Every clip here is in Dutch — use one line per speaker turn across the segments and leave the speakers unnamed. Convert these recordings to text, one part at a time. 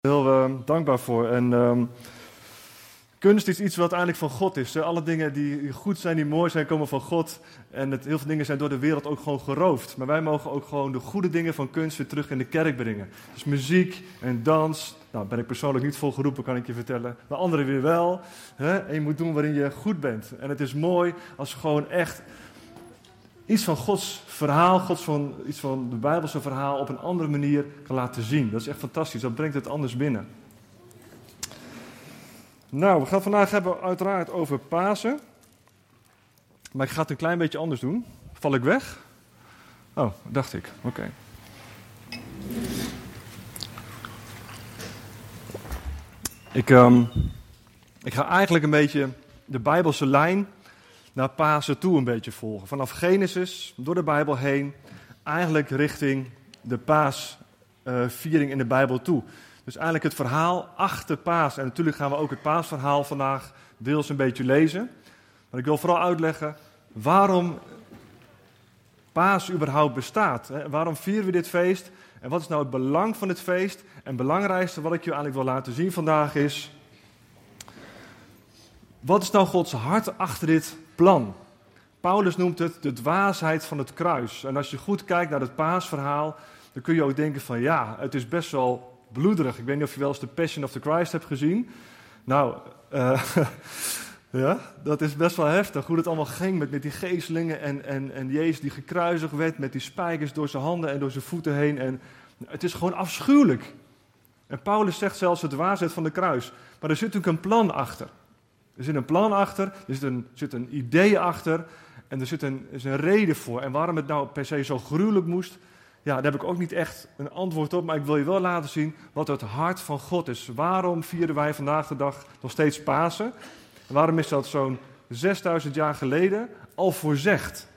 heel uh, dankbaar voor. En um, kunst is iets wat eigenlijk van God is. Alle dingen die goed zijn, die mooi zijn, komen van God. En het, heel veel dingen zijn door de wereld ook gewoon geroofd. Maar wij mogen ook gewoon de goede dingen van kunst weer terug in de kerk brengen. Dus muziek en dans. Nou, ben ik persoonlijk niet vol geroepen, kan ik je vertellen. De anderen weer wel. Hè? En je moet doen waarin je goed bent. En het is mooi als gewoon echt iets van Gods verhaal, Gods van, iets van de Bijbelse verhaal op een andere manier kan laten zien. Dat is echt fantastisch, dat brengt het anders binnen. Nou, we gaan vandaag hebben uiteraard over Pasen. Maar ik ga het een klein beetje anders doen. Val ik weg? Oh, dacht ik. Oké. Ik, um, ik ga eigenlijk een beetje de Bijbelse lijn naar Pasen toe een beetje volgen. Vanaf Genesis, door de Bijbel heen, eigenlijk richting de paasviering in de Bijbel toe. Dus eigenlijk het verhaal achter paas. En natuurlijk gaan we ook het paasverhaal vandaag deels een beetje lezen. Maar ik wil vooral uitleggen waarom paas überhaupt bestaat. Waarom vieren we dit feest? En wat is nou het belang van dit feest? En het belangrijkste wat ik je eigenlijk wil laten zien vandaag is... Wat is nou Gods hart achter dit plan. Paulus noemt het de dwaasheid van het kruis. En als je goed kijkt naar het paasverhaal, dan kun je ook denken van ja, het is best wel bloederig. Ik weet niet of je wel eens de Passion of the Christ hebt gezien. Nou, uh, ja, dat is best wel heftig. Hoe het allemaal ging met, met die geestelingen en, en, en Jezus die gekruisigd werd met die spijkers door zijn handen en door zijn voeten heen. En het is gewoon afschuwelijk. En Paulus zegt zelfs het dwaasheid van de kruis. Maar er zit natuurlijk een plan achter. Er zit een plan achter, er zit een, idee achter en er zit een, is een reden voor. En waarom het nou per se zo gruwelijk moest, ja, daar heb ik ook niet echt een antwoord op. Maar ik wil je wel laten zien wat het hart van God is. Waarom vieren wij vandaag de dag nog steeds Pasen? En waarom is dat zo'n 6000 jaar geleden al voorzegd?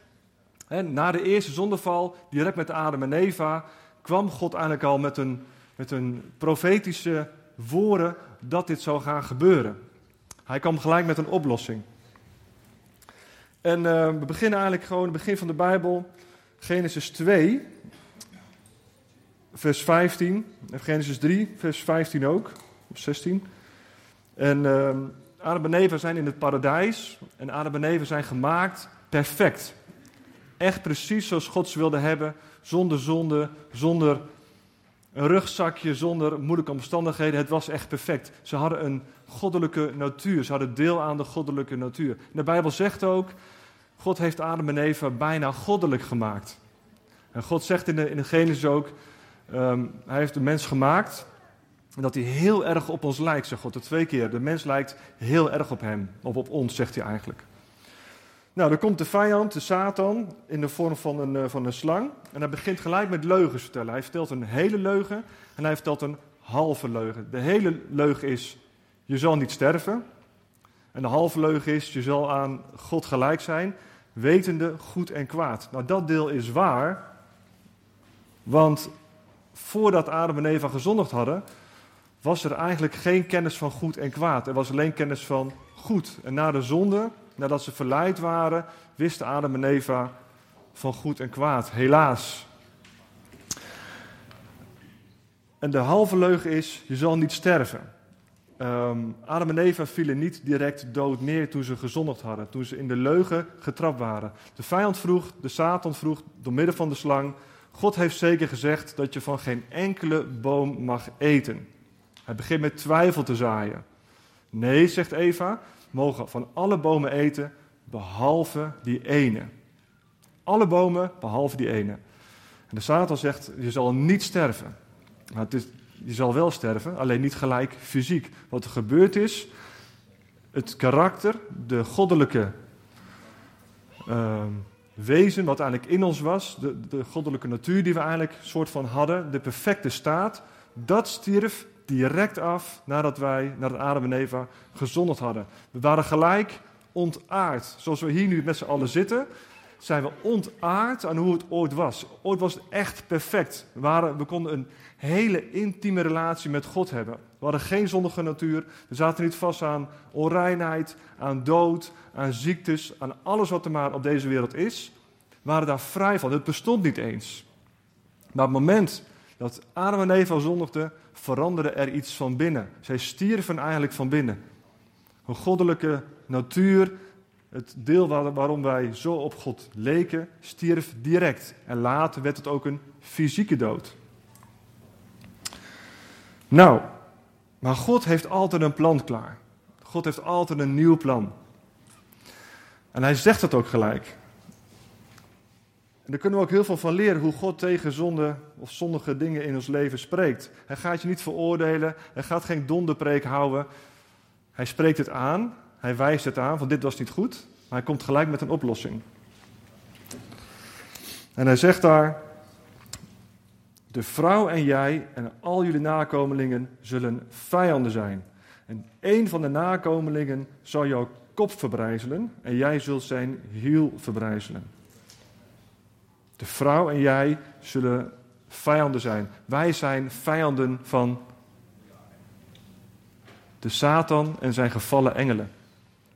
na de eerste zondeval, direct met Adam en Eva, kwam God eigenlijk al met een, met een profetische woorden dat dit zou gaan gebeuren. Hij kwam gelijk met een oplossing. En uh, we beginnen eigenlijk gewoon het begin van de Bijbel, Genesis 2, vers 15, en Genesis 3, vers 15 ook, of 16. En uh, Adam en Eva zijn in het paradijs en Adam en Eva zijn gemaakt perfect. Echt precies zoals God ze wilde hebben, zonder zonde, zonder een rugzakje, zonder moeilijke omstandigheden. Het was echt perfect. Ze hadden een goddelijke natuur. Ze hadden deel aan de goddelijke natuur. de Bijbel zegt ook, God heeft Adam en Eva bijna goddelijk gemaakt. En God zegt in de, in de Genesis ook, um, hij heeft de mens gemaakt en dat hij heel erg op ons lijkt, zegt God. De twee keer, de mens lijkt heel erg op hem, of op ons, zegt hij eigenlijk. Nou, dan komt de vijand, de Satan, in de vorm van een, eh, van een slang. En hij begint gelijk met leugens vertellen. Hij vertelt een hele leugen en hij vertelt een halve leugen. De hele leugen is, je zal niet sterven. En de halve leugen is, je zal aan God gelijk zijn, wetende goed en kwaad. Nou, dat deel is waar, want voordat Adam en Eva gezondigd hadden, was er eigenlijk geen kennis van goed en kwaad. Er was alleen kennis van goed. En na de zonde, nadat ze verleid waren, wisten Adam en Eva van goed en kwaad. Helaas. En de halve leugen is, je zal niet sterven. Um, Adam en Eva vielen niet direct dood neer toen ze gezondigd hadden, toen ze in de leugen getrapt waren. De vijand vroeg, de Satan vroeg, door middel van de slang, God heeft zeker gezegd dat je van geen enkele boom mag eten. Hij begint met twijfel te zaaien. Nee, zegt Eva, mogen van alle bomen eten, behalve die ene. Alle bomen, behalve die ene. En de Satan zegt, je zal niet sterven. Het is, je zal wel sterven, alleen niet gelijk fysiek. Wat er gebeurd is, het karakter, de goddelijke uh, wezen wat eigenlijk in ons was, de, de goddelijke natuur die we eigenlijk soort van hadden, de perfecte staat, dat stierf direct af nadat wij, nadat Adam en Eva gezondigd hadden. We waren gelijk ontaard. Zoals we hier nu met z'n allen zitten, zijn we ontaard aan hoe het ooit was. Ooit was het echt perfect. We, we konden een hele intieme relatie met God hebben. We hadden geen zondige natuur. We zaten niet vast aan onreinheid, aan dood, aan ziektes, aan alles wat er maar op deze wereld is. We waren daar vrij van. Het bestond niet eens. Maar op het moment dat Adam en Eva zondigden, veranderde er iets van binnen. Zij stierven eigenlijk van binnen. Een goddelijke natuur, het deel waarom wij zo op God leken, stierf direct. En later werd het ook een fysieke dood. Nou, maar God heeft altijd een plan klaar. God heeft altijd een nieuw plan. En hij zegt het ook gelijk. En daar kunnen we ook heel veel van leren hoe God tegen zonde of zondige dingen in ons leven spreekt. Hij gaat je niet veroordelen, hij gaat geen donderpreek houden. Hij spreekt het aan, hij wijst het aan, van dit was niet goed, maar hij komt gelijk met een oplossing. En hij zegt daar, de vrouw en jij en al jullie nakomelingen zullen vijanden zijn. En één van de nakomelingen zal jouw kop verbrijzelen en jij zult zijn hiel verbrijzelen. De vrouw en jij zullen vijanden zijn. Wij zijn vijanden van de Satan en zijn gevallen engelen.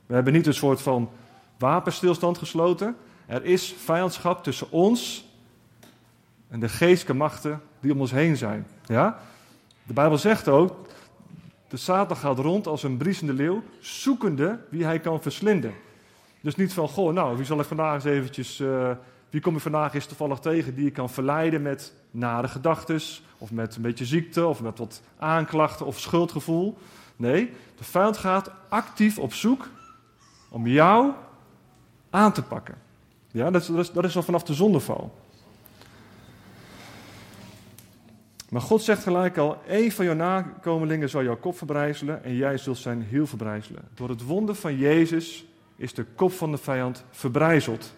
We hebben niet een soort van wapenstilstand gesloten. Er is vijandschap tussen ons en de geestelijke machten die om ons heen zijn. Ja? De Bijbel zegt ook, de Satan gaat rond als een briesende leeuw, zoekende wie hij kan verslinden. Dus niet van, goh, nou, wie zal ik vandaag eens eventjes, uh, wie kom ik vandaag eens toevallig tegen die ik kan verleiden met nare gedachten, of met een beetje ziekte, of met wat aanklachten of schuldgevoel. Nee, de vijand gaat actief op zoek om jou aan te pakken. Ja, dat is, dat is al vanaf de zondeval. Maar God zegt gelijk al: één van jouw nakomelingen zal jouw kop verbrijzelen en jij zult zijn hiel verbrijzelen. Door het wonder van Jezus is de kop van de vijand verbrijzeld.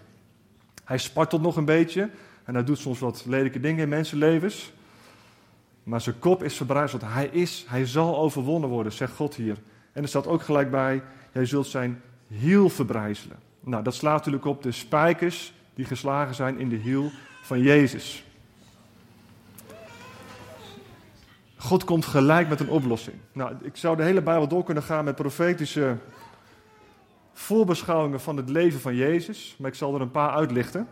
Hij spartelt nog een beetje en hij doet soms wat lelijke dingen in mensenlevens. Maar zijn kop is verbrijzeld. Hij is, hij zal overwonnen worden, zegt God hier. En er staat ook gelijk bij: jij zult zijn hiel verbrijzelen. Nou, dat slaat natuurlijk op de spijkers die geslagen zijn in de hiel van Jezus. God komt gelijk met een oplossing. Nou, ik zou de hele Bijbel door kunnen gaan met profetische voorbeschouwingen van het leven van Jezus, maar ik zal er een paar uitlichten.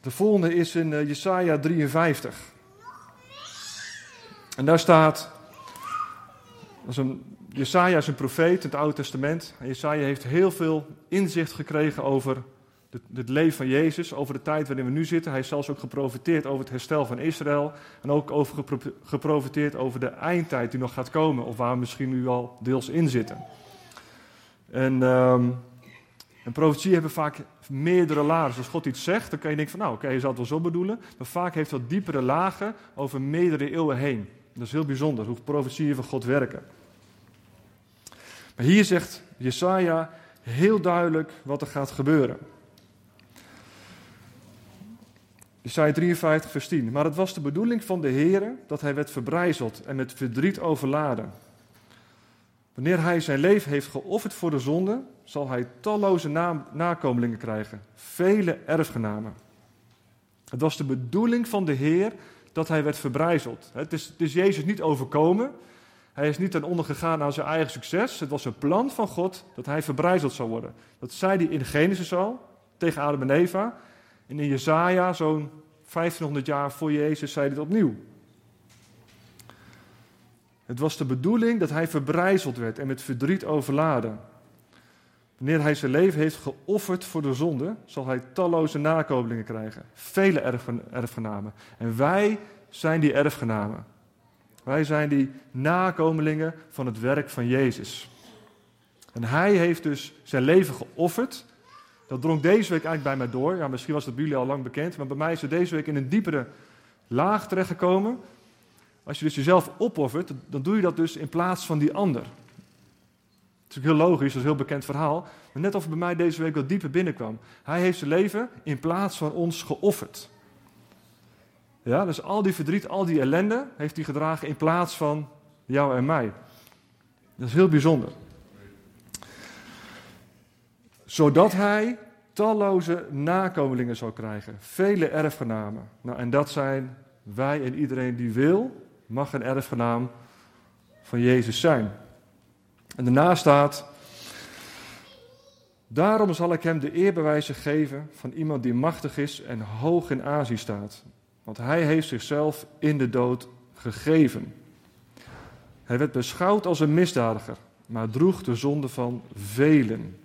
De volgende is in uh, Jesaja 53. En daar staat, dat is een, Jesaja is een profeet in het Oude Testament. En Jesaja heeft heel veel inzicht gekregen over het leven van Jezus, over de tijd waarin we nu zitten. Hij is zelfs ook geprofiteerd over het herstel van Israël. En ook over geprofiteerd over de eindtijd die nog gaat komen, of waar we misschien nu al deels in zitten. En, um, profetie hebben vaak meerdere lagen. Als God iets zegt, dan kan je denken van nou oké, je zal het wel zo bedoelen. Maar vaak heeft dat diepere lagen over meerdere eeuwen heen. Dat is heel bijzonder, hoe profetieën van God werken. Maar hier zegt Jesaja heel duidelijk wat er gaat gebeuren. Jesaja 53, vers 10. Maar het was de bedoeling van de Heer dat hij werd verbrijzeld en met verdriet overladen. Wanneer hij zijn leven heeft geofferd voor de zonde, zal hij talloze nakomelingen krijgen, vele erfgenamen. Het was de bedoeling van de Heer dat hij werd verbrijzeld. Het is, het is Jezus niet overkomen. Hij is niet ten onder gegaan aan zijn eigen succes. Het was een plan van God dat hij verbrijzeld zou worden. Dat zei hij in Genesis al tegen Adam en Eva. En in Jezaja, zo'n 1500 jaar voor Jezus, zei dit opnieuw. Het was de bedoeling dat hij verbrijzeld werd en met verdriet overladen. Wanneer hij zijn leven heeft geofferd voor de zonde, zal hij talloze nakomelingen krijgen. Vele erfgenamen. En wij zijn die erfgenamen. Wij zijn die nakomelingen van het werk van Jezus. En hij heeft dus zijn leven geofferd dat drong deze week eigenlijk bij mij door. Ja, misschien was dat bij jullie al lang bekend, maar bij mij is het deze week in een diepere laag terechtgekomen. Als je dus jezelf opoffert, dan doe je dat dus in plaats van die ander. Het is ook heel logisch, dat is een heel bekend verhaal. Maar net of het bij mij deze week wat dieper binnenkwam. Hij heeft zijn leven in plaats van ons geofferd. Ja, dus al die verdriet, al die ellende heeft hij gedragen in plaats van jou en mij. Dat is heel bijzonder zodat hij talloze nakomelingen zou krijgen, vele erfgenamen. Nou, en dat zijn wij en iedereen die wil, mag een erfgenaam van Jezus zijn. En daarna staat, daarom zal ik hem de eerbewijzen geven van iemand die machtig is en hoog in aanzien staat. Want hij heeft zichzelf in de dood gegeven. Hij werd beschouwd als een misdadiger, maar droeg de zonde van velen.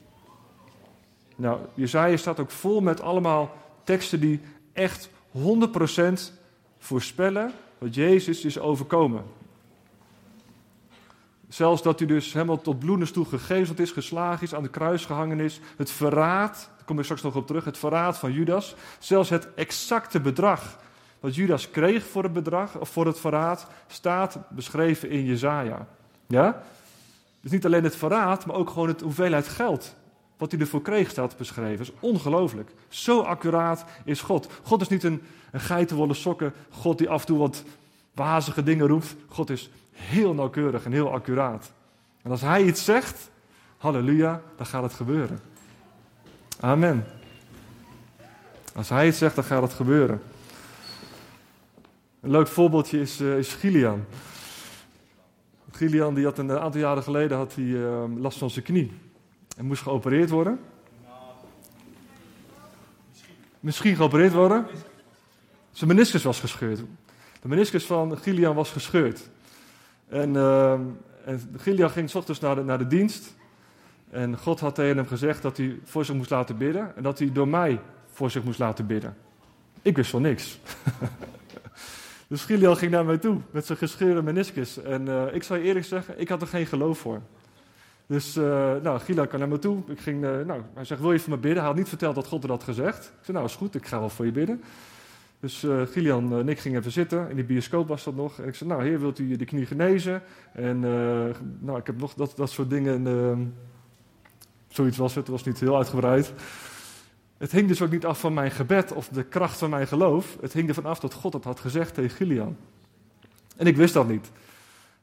Nou, Jezaja staat ook vol met allemaal teksten die echt 100% voorspellen wat Jezus is overkomen. Zelfs dat hij dus helemaal tot bloedens toe gegezeld is, geslagen is, aan de kruis gehangen is. Het verraad, daar kom ik straks nog op terug, het verraad van Judas. Zelfs het exacte bedrag wat Judas kreeg voor het bedrag, of voor het verraad, staat beschreven in Jezaja. Ja? Dus niet alleen het verraad, maar ook gewoon het hoeveelheid geld wat hij ervoor kreeg, staat beschreven. Dat is ongelooflijk. Zo accuraat is God. God is niet een, een geitenwolle sokken, God die af en toe wat wazige dingen roept. God is heel nauwkeurig en heel accuraat. En als hij iets zegt, halleluja, dan gaat het gebeuren. Amen. Als hij iets zegt, dan gaat het gebeuren. Een leuk voorbeeldje is, uh, is Gilian. Gilian die had een aantal jaren geleden had hij, uh, last van zijn knie. En moest geopereerd worden. Misschien geopereerd worden. Zijn meniscus was gescheurd. De meniscus van Gilian was gescheurd. En, uh, en Gilian ging s ochtends naar de, naar de dienst. En God had tegen hem gezegd dat hij voor zich moest laten bidden. En dat hij door mij voor zich moest laten bidden. Ik wist van niks. dus Gilian ging naar mij toe met zijn gescheurde meniscus. En uh, ik zal je eerlijk zeggen, ik had er geen geloof voor. Dus uh, nou, kwam naar me toe. Ik ging, uh, nou, hij zegt, wil je voor me bidden? Hij had niet verteld dat God er had gezegd. Ik zei, nou is goed, ik ga wel voor je bidden. Dus uh, Gilian en ik gingen even zitten. In die bioscoop was dat nog. En ik zei, nou heer, wilt u de knie genezen? En nou, ik heb nog dat, dat soort dingen. Zoiets was het, het was niet heel uitgebreid. Het hing dus ook niet af van mijn gebed of de kracht van mijn geloof. Het hing ervan af dat God het had gezegd tegen Gilian. En ik wist dat niet.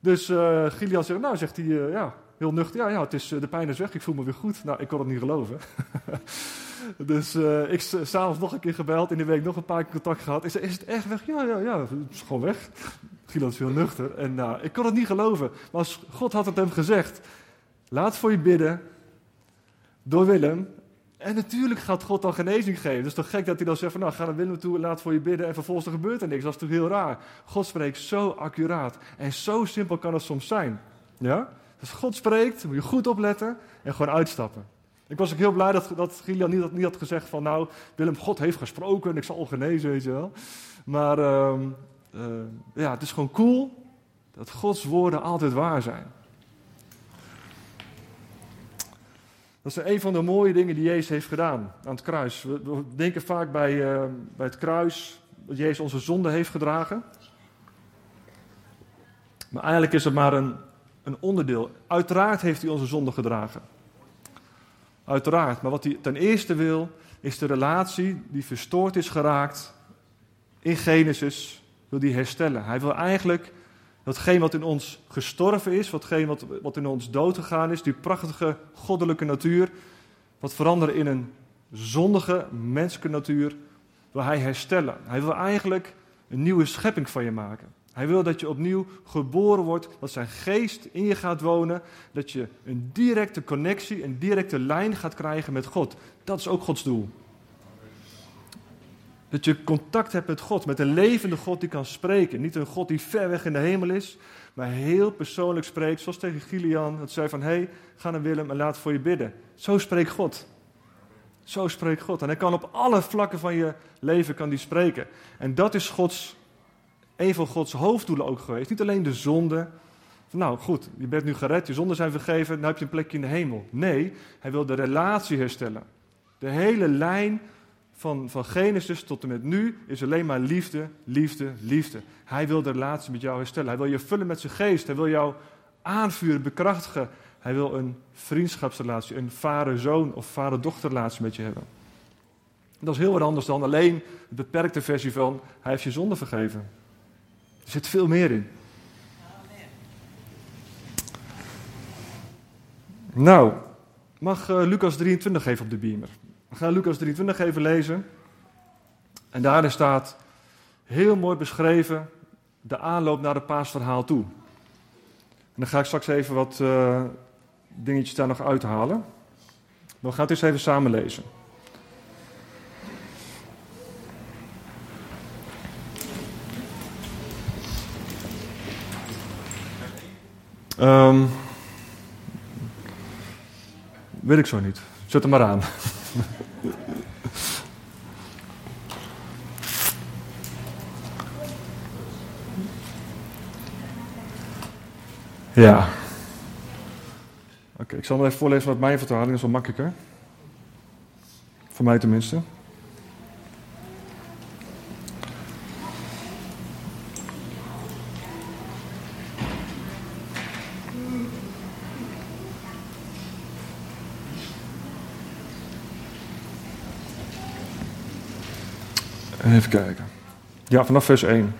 Dus Gilian zegt, nou zegt hij, ja, heel nuchter. Ja, ja het is, de pijn is weg, ik voel me weer goed. Nou, ik kon het niet geloven. dus uh, ik s'avonds nog een keer gebeld, in de week nog een paar keer contact gehad. Is het echt weg? Ja, ja, ja, het is gewoon weg. Giel is heel nuchter. En nou, ik kon het niet geloven. Maar God had het hem gezegd, laat voor je bidden, door Willem. En natuurlijk gaat God dan genezing geven. Dus toch gek dat hij dan zegt van, nou, ga naar Willem toe, laat voor je bidden en vervolgens er gebeurt er niks. Dat is toch heel raar. God spreekt zo accuraat en zo simpel kan het soms zijn. Ja? Als God spreekt, moet je goed opletten en gewoon uitstappen. Ik was ook heel blij dat, dat Gilian niet, had gezegd van, nou, Willem, God heeft gesproken en ik zal genezen, weet je wel. Maar uh, uh, ja, het is gewoon cool dat Gods woorden altijd waar zijn. Dat is een van de mooie dingen die Jezus heeft gedaan aan het kruis. We, denken vaak bij, uh, bij het kruis dat Jezus onze zonde heeft gedragen. Maar eigenlijk is het maar een een onderdeel. Uiteraard heeft hij onze zonde gedragen. Uiteraard. Maar wat hij ten eerste wil, is de relatie die verstoord is geraakt in Genesis, wil hij herstellen. Hij wil eigenlijk datgene wat in ons gestorven is, watgene wat, wat in ons dood gegaan is, die prachtige goddelijke natuur, wat veranderen in een zondige menselijke natuur, wil hij herstellen. Hij wil eigenlijk een nieuwe schepping van je maken. Hij wil dat je opnieuw geboren wordt, dat zijn geest in je gaat wonen, dat je een directe connectie, een directe lijn gaat krijgen met God. Dat is ook Gods doel. Dat je contact hebt met God, met een levende God die kan spreken. Niet een God die ver weg in de hemel is, maar heel persoonlijk spreekt. Zoals tegen Gilian, dat zei van, hé, hey, ga naar Willem en laat voor je bidden. Zo spreekt God. Zo spreekt God. En hij kan op alle vlakken van je leven kan die spreken. En dat is Gods een van Gods hoofddoelen ook geweest. Niet alleen de zonde. Nou goed, je bent nu gered, je zonden zijn vergeven, nu heb je een plekje in de hemel. Nee, hij wil de relatie herstellen. De hele lijn van, van Genesis tot en met nu is alleen maar liefde, liefde, liefde. Hij wil de relatie met jou herstellen. Hij wil je vullen met zijn geest. Hij wil jou aanvuren, bekrachtigen. Hij wil een vriendschapsrelatie, een vader-zoon of vader-dochterrelatie met je hebben. Dat is heel wat anders dan alleen de beperkte versie van hij heeft je zonde vergeven. Er zit veel meer in. Nou, mag uh, Lucas 23 even op de beamer. We gaan Lucas 23 even lezen. En daarin staat heel mooi beschreven de aanloop naar het paasverhaal toe. En dan ga ik straks even wat eh, dingetjes daar nog uithalen. We gaan het eens even samen lezen. Um, weet ik zo niet. Zet hem maar aan ja. Oké, ik zal hem even voorlezen wat mijn vertaling, is wel makkelijker. Voor mij tenminste. Even kijken. Ja, vanaf vers 1.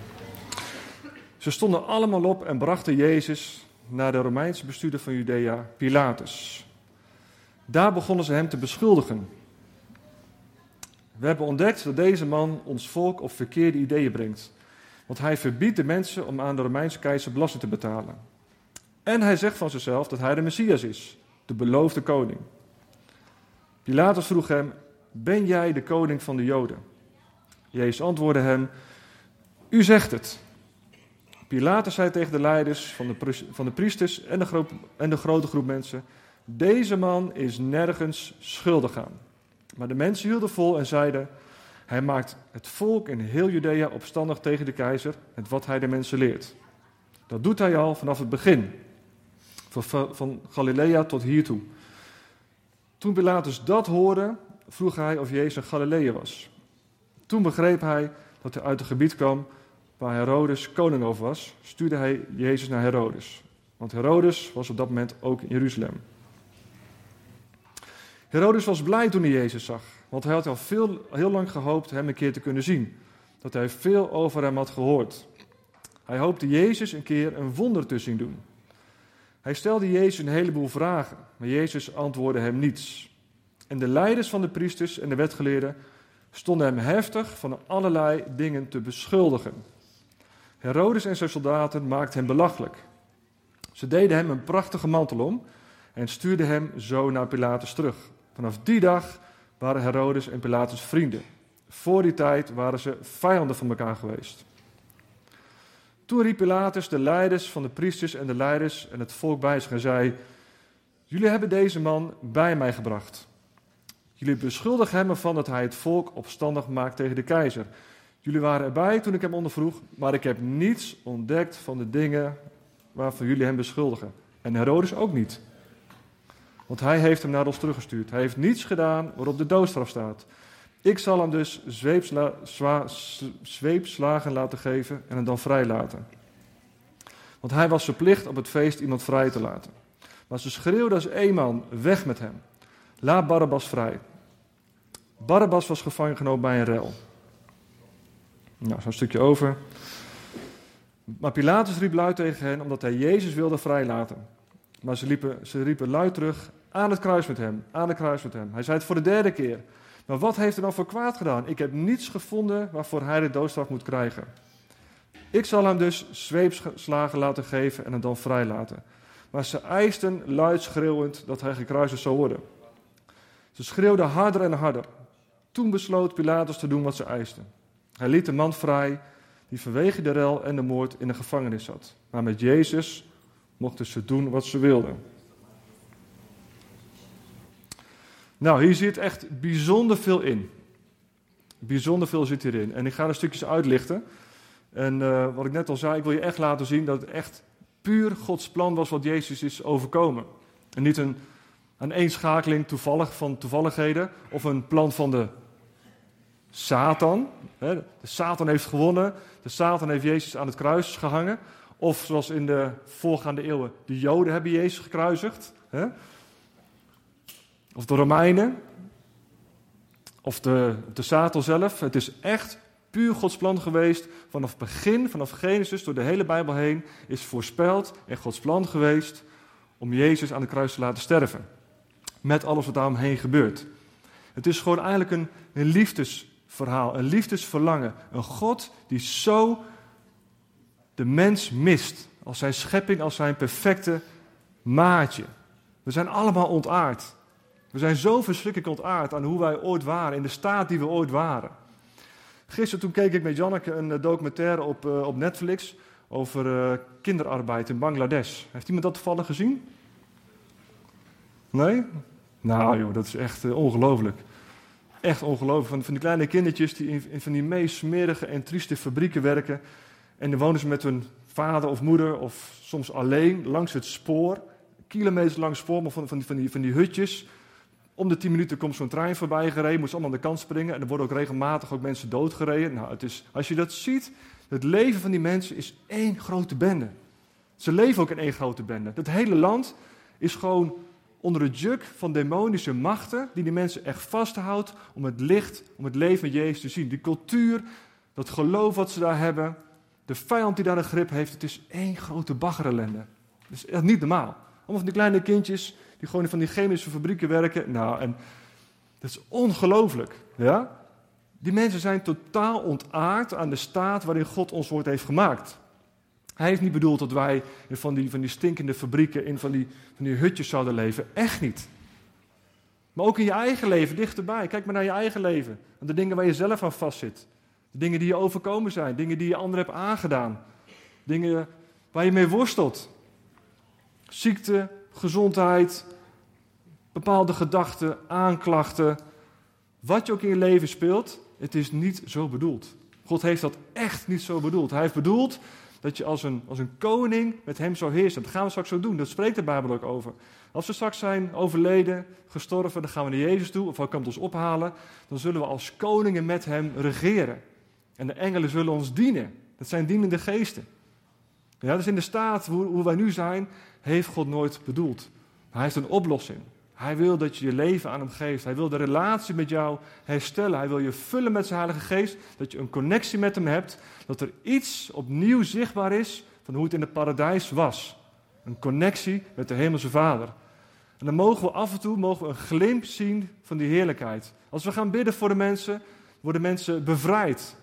Ze stonden allemaal op en brachten Jezus naar de Romeinse bestuurder van Judea, Pilatus. Daar begonnen ze hem te beschuldigen. We hebben ontdekt dat deze man ons volk op verkeerde ideeën brengt. Want hij verbiedt de mensen om aan de Romeinse keizer belasting te betalen. En hij zegt van zichzelf dat hij de Messias is, de beloofde koning. Pilatus vroeg hem: Ben jij de koning van de Joden? Jezus antwoordde hem: U zegt het. Pilatus zei tegen de leiders van de, van de priesters en de, groep, en de grote groep mensen: Deze man is nergens schuldig aan. Maar de mensen hielden vol en zeiden: Hij maakt het volk in heel Judea opstandig tegen de keizer en wat hij de mensen leert. Dat doet hij al vanaf het begin, van, van Galilea tot hiertoe. Toen Pilatus dat hoorde, vroeg hij of Jezus een Galilea was. Toen begreep hij dat hij uit het gebied kwam waar Herodes koning over was, stuurde hij Jezus naar Herodes. Want Herodes was op dat moment ook in Jeruzalem. Herodes was blij toen hij Jezus zag, want hij had al veel, heel lang gehoopt hem een keer te kunnen zien. Dat hij veel over hem had gehoord. Hij hoopte Jezus een keer een wonder te zien doen. Hij stelde Jezus een heleboel vragen, maar Jezus antwoordde hem niets. En de leiders van de priesters en de wetgeleerden stonden hem heftig van allerlei dingen te beschuldigen. Herodes en zijn soldaten maakten hem belachelijk. Ze deden hem een prachtige mantel om en stuurden hem zo naar Pilatus terug. Vanaf die dag waren Herodes en Pilatus vrienden. Voor die tijd waren ze vijanden van elkaar geweest. Toen riep Pilatus de leiders van de priesters en de leiders en het volk bij zich en zei: Jullie hebben deze man bij mij gebracht. Jullie beschuldigen hem ervan dat hij het volk opstandig maakt tegen de keizer. Jullie waren erbij toen ik hem ondervroeg, maar ik heb niets ontdekt van de dingen waarvan jullie hem beschuldigen. En Herodes ook niet. Want hij heeft hem naar ons teruggestuurd. Hij heeft niets gedaan waarop de doodstraf staat. Ik zal hem dus zweepsla, zweepslagen laten geven en hem dan vrijlaten. Want hij was verplicht op het feest iemand vrij te laten. Maar ze schreeuwden als één man, weg met hem. Laat Barabbas vrij. Barabbas was gevangen genomen bij een rel. Nou, zo'n stukje over. Maar Pilatus riep luid tegen hen omdat hij Jezus wilde vrijlaten. Maar ze, liepen, ze riepen luid terug: aan het kruis met hem, aan het kruis met hem. Hij zei het voor de derde keer. Maar wat heeft hij dan voor kwaad gedaan? Ik heb niets gevonden waarvoor hij de doodstraf moet krijgen. Ik zal hem dus zweepslagen laten geven en hem dan vrijlaten. Maar ze eisten luid schreeuwend dat hij gekruisigd zou worden. Ze schreeuwden harder en harder. Toen besloot Pilatus te doen wat ze eisten. Hij liet de man vrij die vanwege de rel en de moord in de gevangenis zat. Maar met Jezus mochten ze doen wat ze wilden. Nou, hier zit echt bijzonder veel in. Bijzonder veel zit hierin. En ik ga er stukjes uitlichten. En uh, wat ik net al zei, ik wil je echt laten zien dat het echt puur Gods plan was wat Jezus is overkomen. En niet een, een eenschakeling toevallig van toevalligheden of een plan van de Satan. De Satan heeft gewonnen. De Satan heeft Jezus aan het kruis gehangen. Of zoals in de voorgaande eeuwen, de Joden hebben Jezus gekruisigd. Of de Romeinen. Of de, de Satan zelf. Het is echt puur Gods plan geweest. Vanaf het begin, vanaf Genesis, door de hele Bijbel heen, is voorspeld en Gods plan geweest om Jezus aan de kruis te laten sterven. Met alles wat daaromheen gebeurt. Het is gewoon eigenlijk een, een liefdes verhaal, een liefdesverlangen. Een God die zo de mens mist. Als zijn schepping, als zijn perfecte maatje. We zijn allemaal ontaard. We zijn zo verschrikkelijk ontaard aan hoe wij ooit waren, in de staat die we ooit waren. Gisteren toen keek ik met Janneke een eh, documentaire op, uh, op Netflix over kinderarbeid in Bangladesh. Heeft iemand dat toevallig gezien? Nee? Nou joh, dat is echt ongelooflijk. Echt ongelooflijk. Van, van die kleine kindertjes die in, van die meest smerige en trieste fabrieken werken. En dan wonen ze met hun vader of moeder of soms alleen langs het spoor. Kilometers langs het spoor, maar van, van, die, van, die, van die hutjes. Om de tien minuten komt zo'n trein voorbij gereden, moet ze allemaal aan de kant springen. En er worden ook regelmatig ook mensen doodgereden. Nou, het is, als je dat ziet, het leven van die mensen is één grote bende. Ze leven ook in één grote bende. Het hele land is gewoon onder het juk van demonische machten die die mensen echt vasthoudt om het licht, om het leven met Jezus te zien. Die cultuur, dat geloof wat ze daar hebben, de vijand die daar een grip heeft, het is één grote baggerellende. Dat is echt niet normaal. Allemaal van die kleine kindjes die gewoon van die chemische fabrieken werken. Nou, en dat is ongelooflijk. Ja? Die mensen zijn totaal ontaard aan de staat waarin God ons woord heeft gemaakt. Hij heeft niet bedoeld dat wij in van die, van die stinkende fabrieken, in van die, van die hutjes zouden leven. Echt niet. Maar ook in je eigen leven, dichterbij. Kijk maar naar je eigen leven. En de dingen waar je zelf aan vastzit. De dingen die je overkomen zijn. Dingen die je anderen hebt aangedaan. Dingen waar je mee worstelt. Ziekte, gezondheid, bepaalde gedachten, aanklachten. Wat je ook in je leven speelt, het is niet zo bedoeld. God heeft dat echt niet zo bedoeld. Hij heeft bedoeld dat je als een, als een koning met hem zou heersen. Dat gaan we straks zo doen, dat spreekt de Bijbel ook over. Als we straks zijn overleden, gestorven, dan gaan we naar Jezus toe, of hij komt ons ophalen. Dan zullen we als koningen met hem regeren. En de engelen zullen ons dienen. Dat zijn dienende geesten. Ja, dus in de staat hoe, hoe wij nu zijn, heeft God nooit bedoeld. hij heeft een oplossing. Hij wil dat je je leven aan hem geeft. Hij wil de relatie met jou herstellen. Hij wil je vullen met zijn Heilige Geest. Dat je een connectie met hem hebt. Dat er iets opnieuw zichtbaar is van hoe het in het paradijs was. Een connectie met de Hemelse Vader. En dan mogen we af en toe mogen we een glimp zien van die heerlijkheid. Als we gaan bidden voor de mensen, worden mensen bevrijd.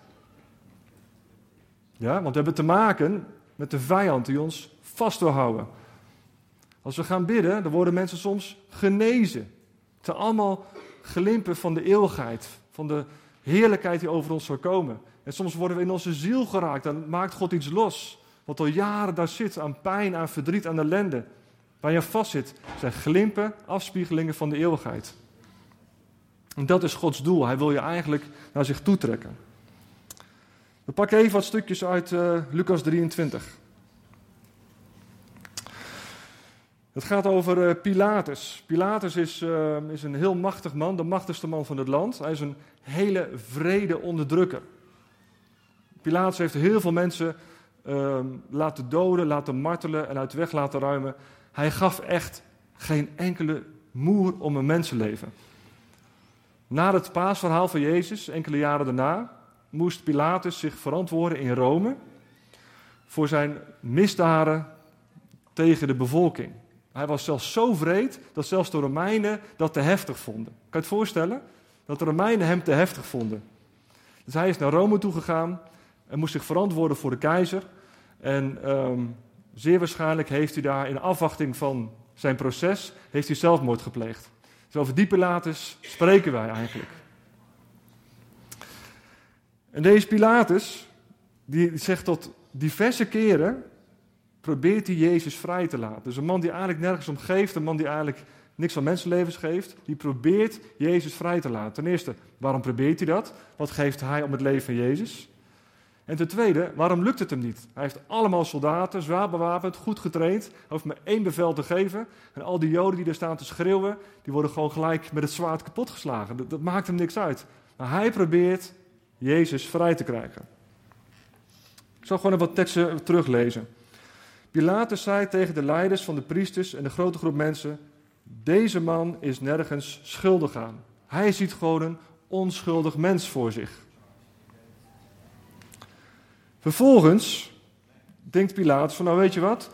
Ja, want we hebben te maken met de vijand die ons vast wil houden. Als we gaan bidden, dan worden mensen soms genezen. Het zijn allemaal glimpen van de eeuwigheid, van de heerlijkheid die over ons zal komen. En soms worden we in onze ziel geraakt, dan maakt God iets los. Wat al jaren daar zit, aan pijn, aan verdriet, aan ellende. Waar je vast zit, zijn glimpen, afspiegelingen van de eeuwigheid. En dat is Gods doel. Hij wil je eigenlijk naar zich toetrekken. We pakken even wat stukjes uit uh, Lucas 23. Het gaat over uh, Pilatus. Pilatus is, uh, is een heel machtig man, de machtigste man van het land. Hij is een hele vrede onderdrukker. Pilatus heeft heel veel mensen uh, laten doden, laten martelen en uit de weg laten ruimen. Hij gaf echt geen enkele moer om een mensenleven. Na het paasverhaal van Jezus, enkele jaren daarna, moest Pilatus zich verantwoorden in Rome voor zijn misdaden tegen de bevolking. Hij was zelfs zo vreed dat zelfs de Romeinen dat te heftig vonden. Kan je het voorstellen? Dat de Romeinen hem te heftig vonden. Dus hij is naar Rome toegegaan en moest zich verantwoorden voor de keizer. En um, zeer waarschijnlijk heeft hij daar in afwachting van zijn proces, heeft hij zelfmoord gepleegd. Dus over die Pilatus spreken wij eigenlijk. En deze Pilatus, die zegt tot diverse keren probeert hij Jezus vrij te laten. Dus een man die eigenlijk nergens om geeft, een man die eigenlijk niks van mensenlevens geeft, die probeert Jezus vrij te laten. Ten eerste, waarom probeert hij dat? Wat geeft hij om het leven van Jezus? En ten tweede, waarom lukt het hem niet? Hij heeft allemaal soldaten, zwaar bewapend, goed getraind. Hij hoeft maar één bevel te geven. En al die joden die daar staan te schreeuwen, die worden gewoon gelijk met het zwaard kapotgeslagen. Dat, dat maakt hem niks uit. Maar hij probeert Jezus vrij te krijgen. Ik zal gewoon even wat teksten teruglezen. Pilatus zei tegen de leiders van de priesters en de grote groep mensen: Deze man is nergens schuldig aan. Hij ziet gewoon een onschuldig mens voor zich. Vervolgens denkt Pilatus van, nou weet je wat,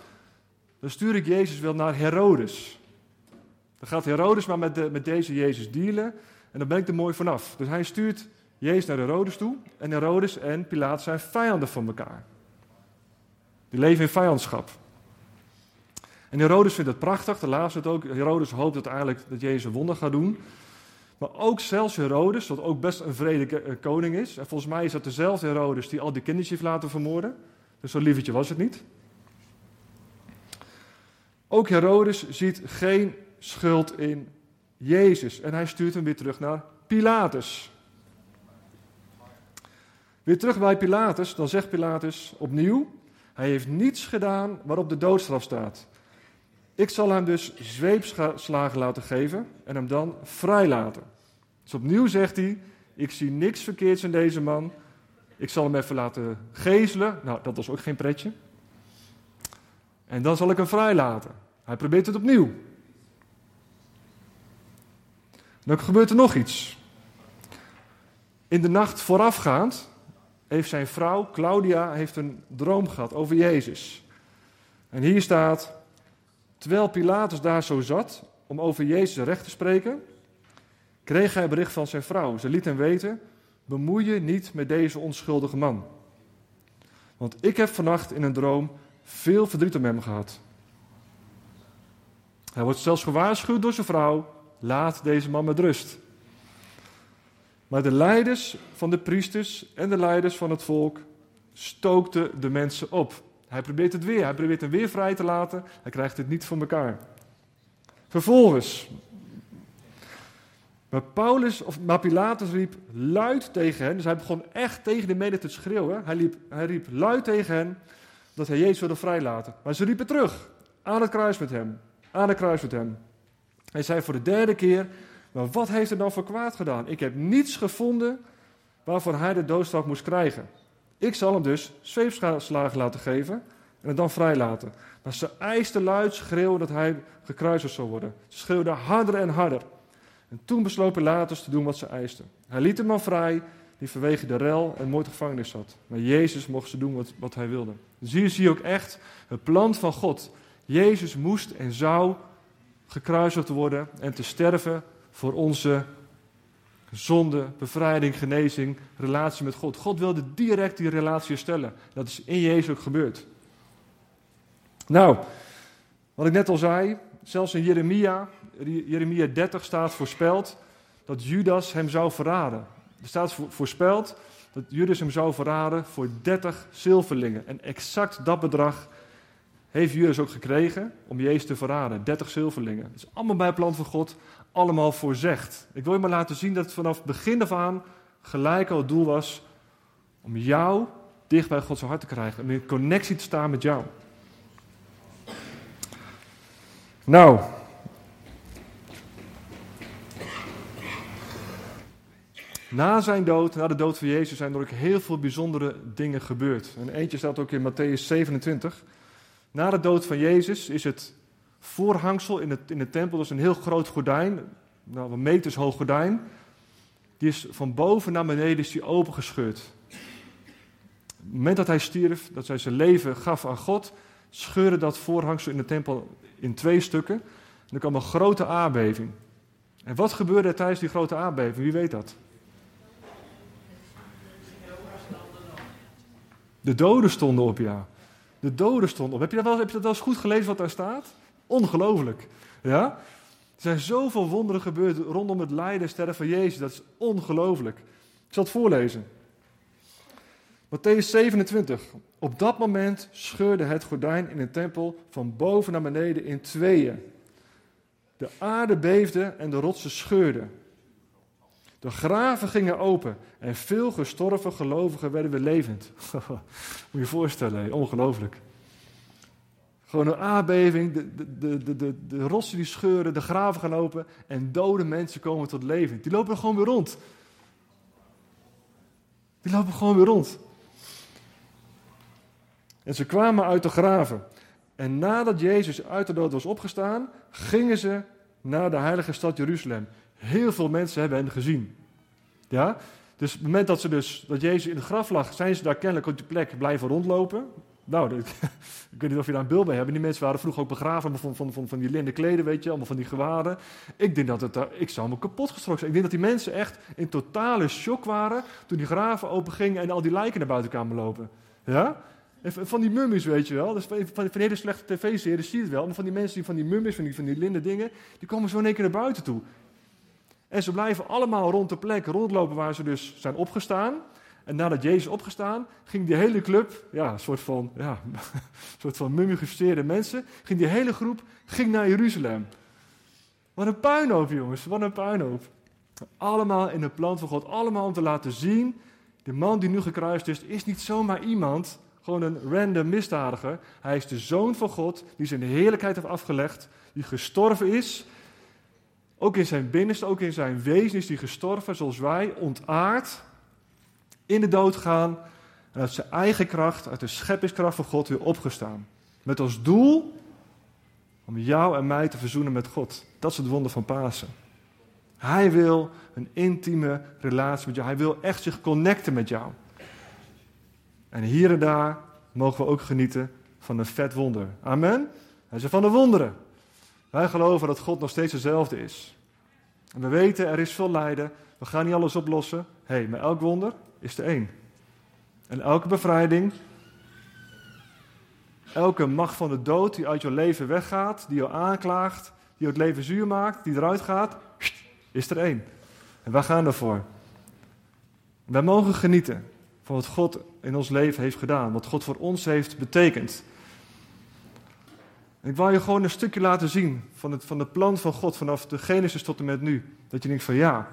dan stuur ik Jezus wel naar Herodes. Dan gaat Herodes maar met, de, met deze Jezus dealen en dan ben ik er mooi vanaf. Dus hij stuurt Jezus naar Herodes toe en Herodes en Pilatus zijn vijanden van elkaar. Die leven in vijandschap. En Herodes vindt het prachtig, de laatste het ook. Herodes hoopt uiteindelijk dat Jezus een wonder gaat doen. Maar ook zelfs Herodes, wat ook best een vrede eh, koning is. En volgens mij is dat dezelfde Herodes die al die kindertjes heeft laten vermoorden. Dus zo'n lievertje was het niet. Ook Herodes ziet geen schuld in Jezus en hij stuurt hem weer terug naar Pilatus. Weer terug bij Pilatus, dan zegt Pilatus opnieuw: Hij heeft niets gedaan waarop de doodstraf staat. Ik zal hem dus zweepslagen laten geven en hem dan vrijlaten. Dus opnieuw zegt hij: Ik zie niks verkeerds in deze man. Ik zal hem even laten gezelen. Nou, dat was ook geen pretje. En dan zal ik hem vrijlaten. Hij probeert het opnieuw. Dan gebeurt er nog iets. In de nacht voorafgaand heeft zijn vrouw, Claudia, heeft een droom gehad over Jezus. En hier staat, terwijl Pilatus daar zo zat om over Jezus recht te spreken, kreeg hij bericht van zijn vrouw. Ze liet hem weten, bemoei je niet met deze onschuldige man. Want ik heb vannacht in een droom veel verdriet om hem gehad. Hij wordt zelfs gewaarschuwd door zijn vrouw, laat deze man met rust. Maar de leiders van de priesters en de leiders van het volk stookten de mensen op. Hij probeert het weer. Hij probeert hem weer vrij te laten. Hij krijgt het niet voor elkaar. Vervolgens. Maar, Paulus, of, maar Pilatus riep luid tegen hen. Dus hij begon echt tegen de mede te schreeuwen. Hij, hij riep luid tegen hen dat hij Jezus wilde vrijlaten. Maar ze riepen terug. Aan het kruis met hem. Aan het kruis met hem. Hij zei voor de derde keer: maar wat heeft hij dan voor kwaad gedaan? Ik heb niets gevonden waarvoor hij de doodstraf moest krijgen. Ik zal hem dus zweepslagen laten geven en het dan vrijlaten. Maar ze eisten luid schreeuwen dat hij gekruisigd zou worden. Ze schreeuwden harder en harder. En toen besloot Pilatus te doen wat ze eisten. Hij liet hem man vrij, die vanwege de rel en moord gevangenis zat. Maar Jezus mocht ze doen wat, wat hij wilde. Hier zie je ook echt het plan van God. Jezus moest en zou gekruisigd worden en te sterven voor onze zonde, bevrijding, genezing, relatie met God. God wilde direct die relatie herstellen. Dat is in Jezus ook gebeurd. Nou, wat ik net al zei, zelfs in Jeremia, Jeremia 30 staat voorspeld dat Judas hem zou verraden. Er staat voorspeld dat Judas hem zou verraden voor 30 zilverlingen. En exact dat bedrag heeft Judas ook gekregen om Jezus te verraden. 30 zilverlingen. Dat is allemaal bij het plan van God, allemaal voorzegd. Ik wil je maar laten zien dat het vanaf het begin af aan gelijk al het doel was om jou dicht bij Gods hart te krijgen. Om in connectie te staan met jou. Nou. Na zijn dood, na de dood van Jezus, zijn er ook heel veel bijzondere dingen gebeurd. En eentje staat ook in Matthäus 27. Na de dood van Jezus is het voorhangsel in, het, in de tempel, dat is een heel groot gordijn, nou, een meters hoog gordijn. Die is van boven naar beneden is die opengescheurd. Op het moment dat hij stierf, dat hij zijn leven gaf aan God, scheurde dat voorhangsel in de tempel in twee stukken. En er kwam een grote aardbeving. En wat gebeurde er tijdens die grote aardbeving? Wie weet dat? De doden stonden op, ja. De doden stonden op. Heb je dat wel, dat wel eens goed gelezen wat daar staat? Ongelooflijk. Ja? Er zijn zoveel wonderen gebeurd rondom het lijden en sterren van Jezus. Dat is ongelooflijk. Ik zal het voorlezen. Matthäus 27. Op dat moment scheurde het gordijn in de tempel van boven naar beneden in tweeën. De aarde beefde en de rotsen scheurden. De graven gingen open en veel gestorven gelovigen werden weer levend. Moet je je voorstellen, ongelooflijk. Gewoon een aardbeving, de, de, de, de, de rotsen die scheuren, de graven gaan open en dode mensen komen tot leven. Die lopen gewoon weer rond. Die lopen gewoon weer rond. En ze kwamen uit de graven. En nadat Jezus uit de dood was opgestaan, gingen ze naar de heilige stad Jeruzalem. Heel veel mensen hebben hen gezien. Ja? Dus op het moment dat, ze dus, dat Jezus in het graf lag, zijn ze daar kennelijk op die plek blijven rondlopen. Nou, ik weet niet of je daar een beeld bij hebt. Die mensen waren vroeger ook begraven van, van, van, van die linnen kleden, weet je, allemaal van die gewaden. Ik denk dat het daar, ik zou me kapot gestrookt zijn. Ik denk dat die mensen echt in totale shock waren toen die graven open gingen en al die lijken naar buiten kwamen lopen. Ja? Van die mummies, weet je wel. Dus van, van, van hele slechte tv-serie zie je het wel. Maar van die mensen die van die mummies, van die, van die linnen dingen, die komen zo in één keer naar buiten toe. En ze blijven allemaal rond de plek rondlopen waar ze dus zijn opgestaan. En nadat Jezus opgestaan, ging die hele club, ja, een soort van, ja, soort van mummificeerde mensen, ging die hele groep ging naar Jeruzalem. Wat een puinhoop, jongens, wat een puinhoop. Allemaal in het plan van God, allemaal om te laten zien, de man die nu gekruist is, is niet zomaar iemand, gewoon een random misdadiger. Hij is de zoon van God, die zijn heerlijkheid heeft afgelegd, die gestorven is. Ook in zijn binnenste, ook in zijn wezen is hij gestorven, zoals wij, ontaard, in de dood gaan en uit zijn eigen kracht, uit de scheppingskracht van God weer opgestaan. Met als doel om jou en mij te verzoenen met God. Dat is het wonder van Pasen. Hij wil een intieme relatie met jou. Hij wil echt zich connecten met jou. En hier en daar mogen we ook genieten van een vet wonder. Amen. Hij zegt van de wonderen. Wij geloven dat God nog steeds dezelfde is. En we weten, er is veel lijden. We gaan niet alles oplossen. Hé, hey, maar elk wonder is er één. En elke bevrijding, elke macht van de dood die uit jouw leven weggaat, die jou aanklaagt, die het leven zuur maakt, die eruit gaat, is er één. En wij gaan ervoor. Wij mogen genieten van wat God in ons leven heeft gedaan, wat God voor ons heeft betekend. Ik wil je gewoon een stukje laten zien van het, van het plan van God vanaf de Genesis tot en met nu. Dat je denkt van ja,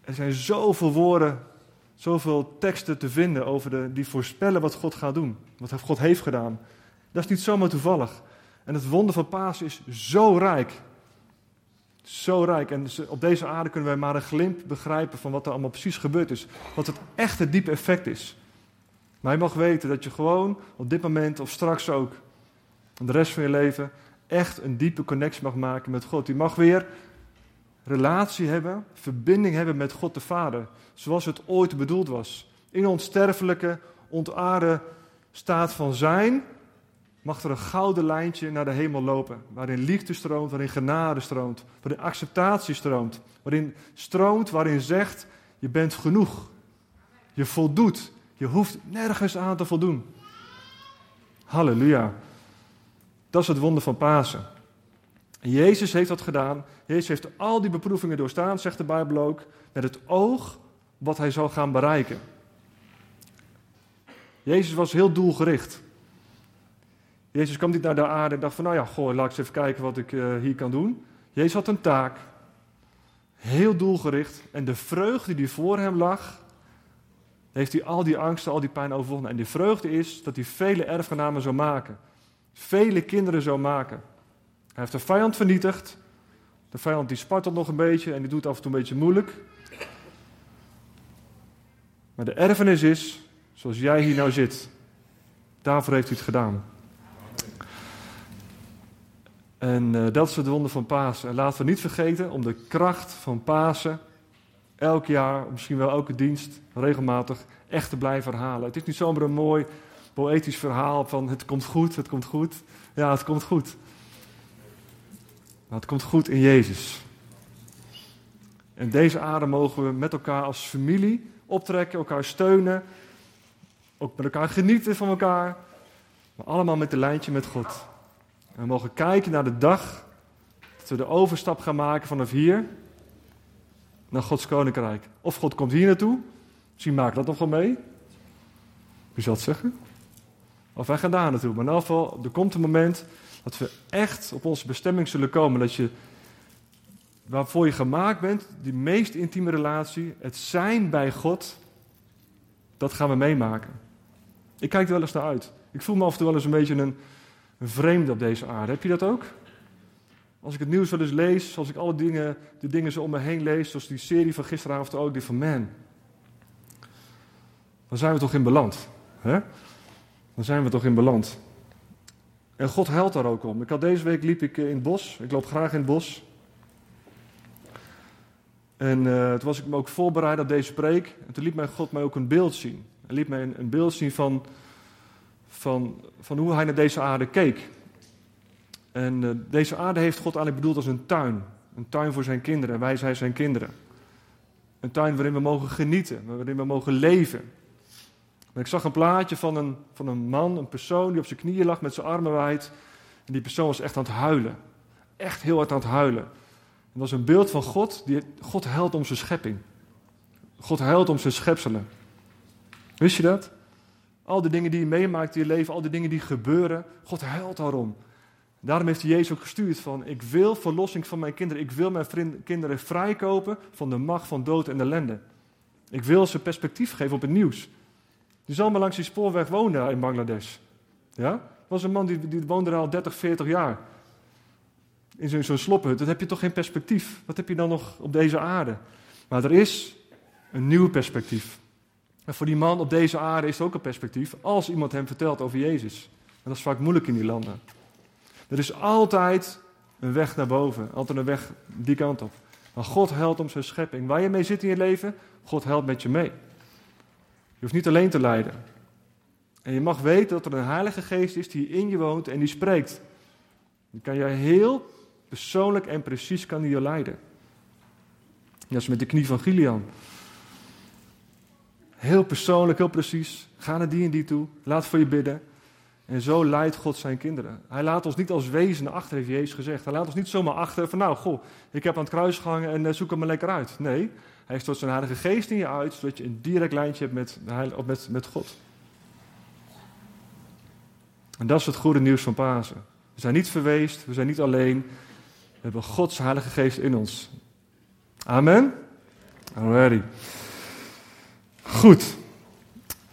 er zijn zoveel woorden, zoveel teksten te vinden over de, die voorspellen wat God gaat doen, wat God heeft gedaan. Dat is niet zomaar toevallig. En het wonder van Pasen is zo rijk. Zo rijk. En op deze aarde kunnen wij maar een glimp begrijpen van wat er allemaal precies gebeurd is. Wat het echte diepe effect is. Maar je mag weten dat je gewoon op dit moment of straks ook, de rest van je leven, echt een diepe connectie mag maken met God. Je mag weer relatie hebben, verbinding hebben met God de Vader. Zoals het ooit bedoeld was. In ons sterfelijke, ontaarde staat van zijn mag er een gouden lijntje naar de hemel lopen. Waarin liefde stroomt, waarin genade stroomt, waarin acceptatie stroomt. Waarin stroomt, waarin zegt, je bent genoeg. Je voldoet. Je hoeft nergens aan te voldoen. Halleluja. Dat is het wonder van Pasen. Jezus heeft dat gedaan. Jezus heeft al die beproevingen doorstaan, zegt de Bijbel ook, met het oog wat hij zou gaan bereiken. Jezus was heel doelgericht. Jezus kwam niet naar de aarde en dacht van, nou ja, goh, laat ik eens even kijken wat ik uh, hier kan doen. Jezus had een taak, heel doelgericht. En de vreugde die voor hem lag, heeft hij al die angsten, al die pijn overwonnen. En die vreugde is dat hij vele erfgenamen zou maken. Vele kinderen zou maken. Hij heeft de vijand vernietigd. De vijand die spartelt nog een beetje en die doet af en toe een beetje moeilijk. Maar de erfenis is, zoals jij hier nou zit. Daarvoor heeft hij het gedaan. En uh, dat is het wonder van Pasen. En laten we niet vergeten om de kracht van Pasen elk jaar, misschien wel elke dienst, regelmatig echt te blijven herhalen. Het is niet zomaar een mooi poëtisch verhaal van het komt goed, het komt goed. Ja, het komt goed. Maar het komt goed in Jezus. En deze aarde mogen we met elkaar als familie optrekken, elkaar steunen, ook met elkaar genieten van elkaar, maar allemaal met een lijntje met God. En we mogen kijken naar de dag dat we de overstap gaan maken vanaf hier naar Gods koninkrijk. Of God komt hier naartoe, misschien maak dat nog wel mee. Wie zal het zeggen? Of wij gaan daar naartoe. Maar in geval, er komt een moment dat we echt op onze bestemming zullen komen. Dat je, waarvoor je gemaakt bent, die meest intieme relatie, het zijn bij God, dat gaan we meemaken. Ik kijk er wel eens naar uit. Ik voel me af en toe wel eens een beetje een, een vreemde op deze aarde. Heb je dat ook? Als ik het nieuws wel eens lees, als ik alle dingen, de dingen zo om me heen lees, zoals die serie van gisteravond ook, die van man. Dan zijn we toch in beland. Hè? Dan zijn we toch in beland. En God helpt daar ook om. Ik had deze week liep ik in het bos. Ik loop graag in het bos. En uh, toen was ik me ook voorbereid op deze preek. En toen liet mij God mij ook een beeld zien. Hij liet mij een, een beeld zien van, van, van hoe hij naar deze aarde keek. En uh, deze aarde heeft God eigenlijk bedoeld als een tuin. Een tuin voor zijn kinderen. En wij zijn zijn kinderen. Een tuin waarin we mogen genieten. Waarin we mogen leven. Ik zag een plaatje van een, van een man, een persoon die op zijn knieën lag met zijn armen wijd. En die persoon was echt aan het huilen. Echt heel hard aan het huilen. En dat was een beeld van God. Die, God helpt om zijn schepping. God huilt om zijn schepselen. Wist je dat? Al die dingen die je meemaakt in je leven, al die dingen die gebeuren, God huilt daarom. Daarom heeft hij Jezus ook gestuurd van, ik wil verlossing van mijn kinderen. Ik wil mijn kinderen vrijkopen van de macht van dood en ellende. Ik wil ze perspectief geven op het nieuws. Die zal maar langs die spoorweg wonen in Bangladesh. Ja? was een man die, die woonde al 30, 40 jaar. In zo'n zo slophut. Dan heb je toch geen perspectief. Wat heb je dan nog op deze aarde? Maar er is een nieuw perspectief. En voor die man op deze aarde is er ook een perspectief. Als iemand hem vertelt over Jezus. En dat is vaak moeilijk in die landen. Er is altijd een weg naar boven. Altijd een weg die kant op. Maar God helpt om zijn schepping. Waar je mee zit in je leven, God helpt met je mee. Je hoeft niet alleen te lijden. En je mag weten dat er een Heilige Geest is die in je woont en die spreekt. Die kan je heel persoonlijk en precies kan die je leiden. Dat is met de knie van Gilian. Heel persoonlijk, heel precies. Ga naar die en die toe. Laat voor je bidden. En zo leidt God zijn kinderen. Hij laat ons niet als wezen achter, heeft Jezus gezegd. Hij laat ons niet zomaar achter van, nou, goh, ik heb aan het kruis gehangen en uh, zoek hem maar lekker uit. Nee, hij stort zijn heilige geest in je uit, zodat je een direct lijntje hebt met, met, met God. En dat is het goede nieuws van Pasen. We zijn niet verweest, we zijn niet alleen. We hebben Gods heilige geest in ons. Amen? Alrighty. Goed.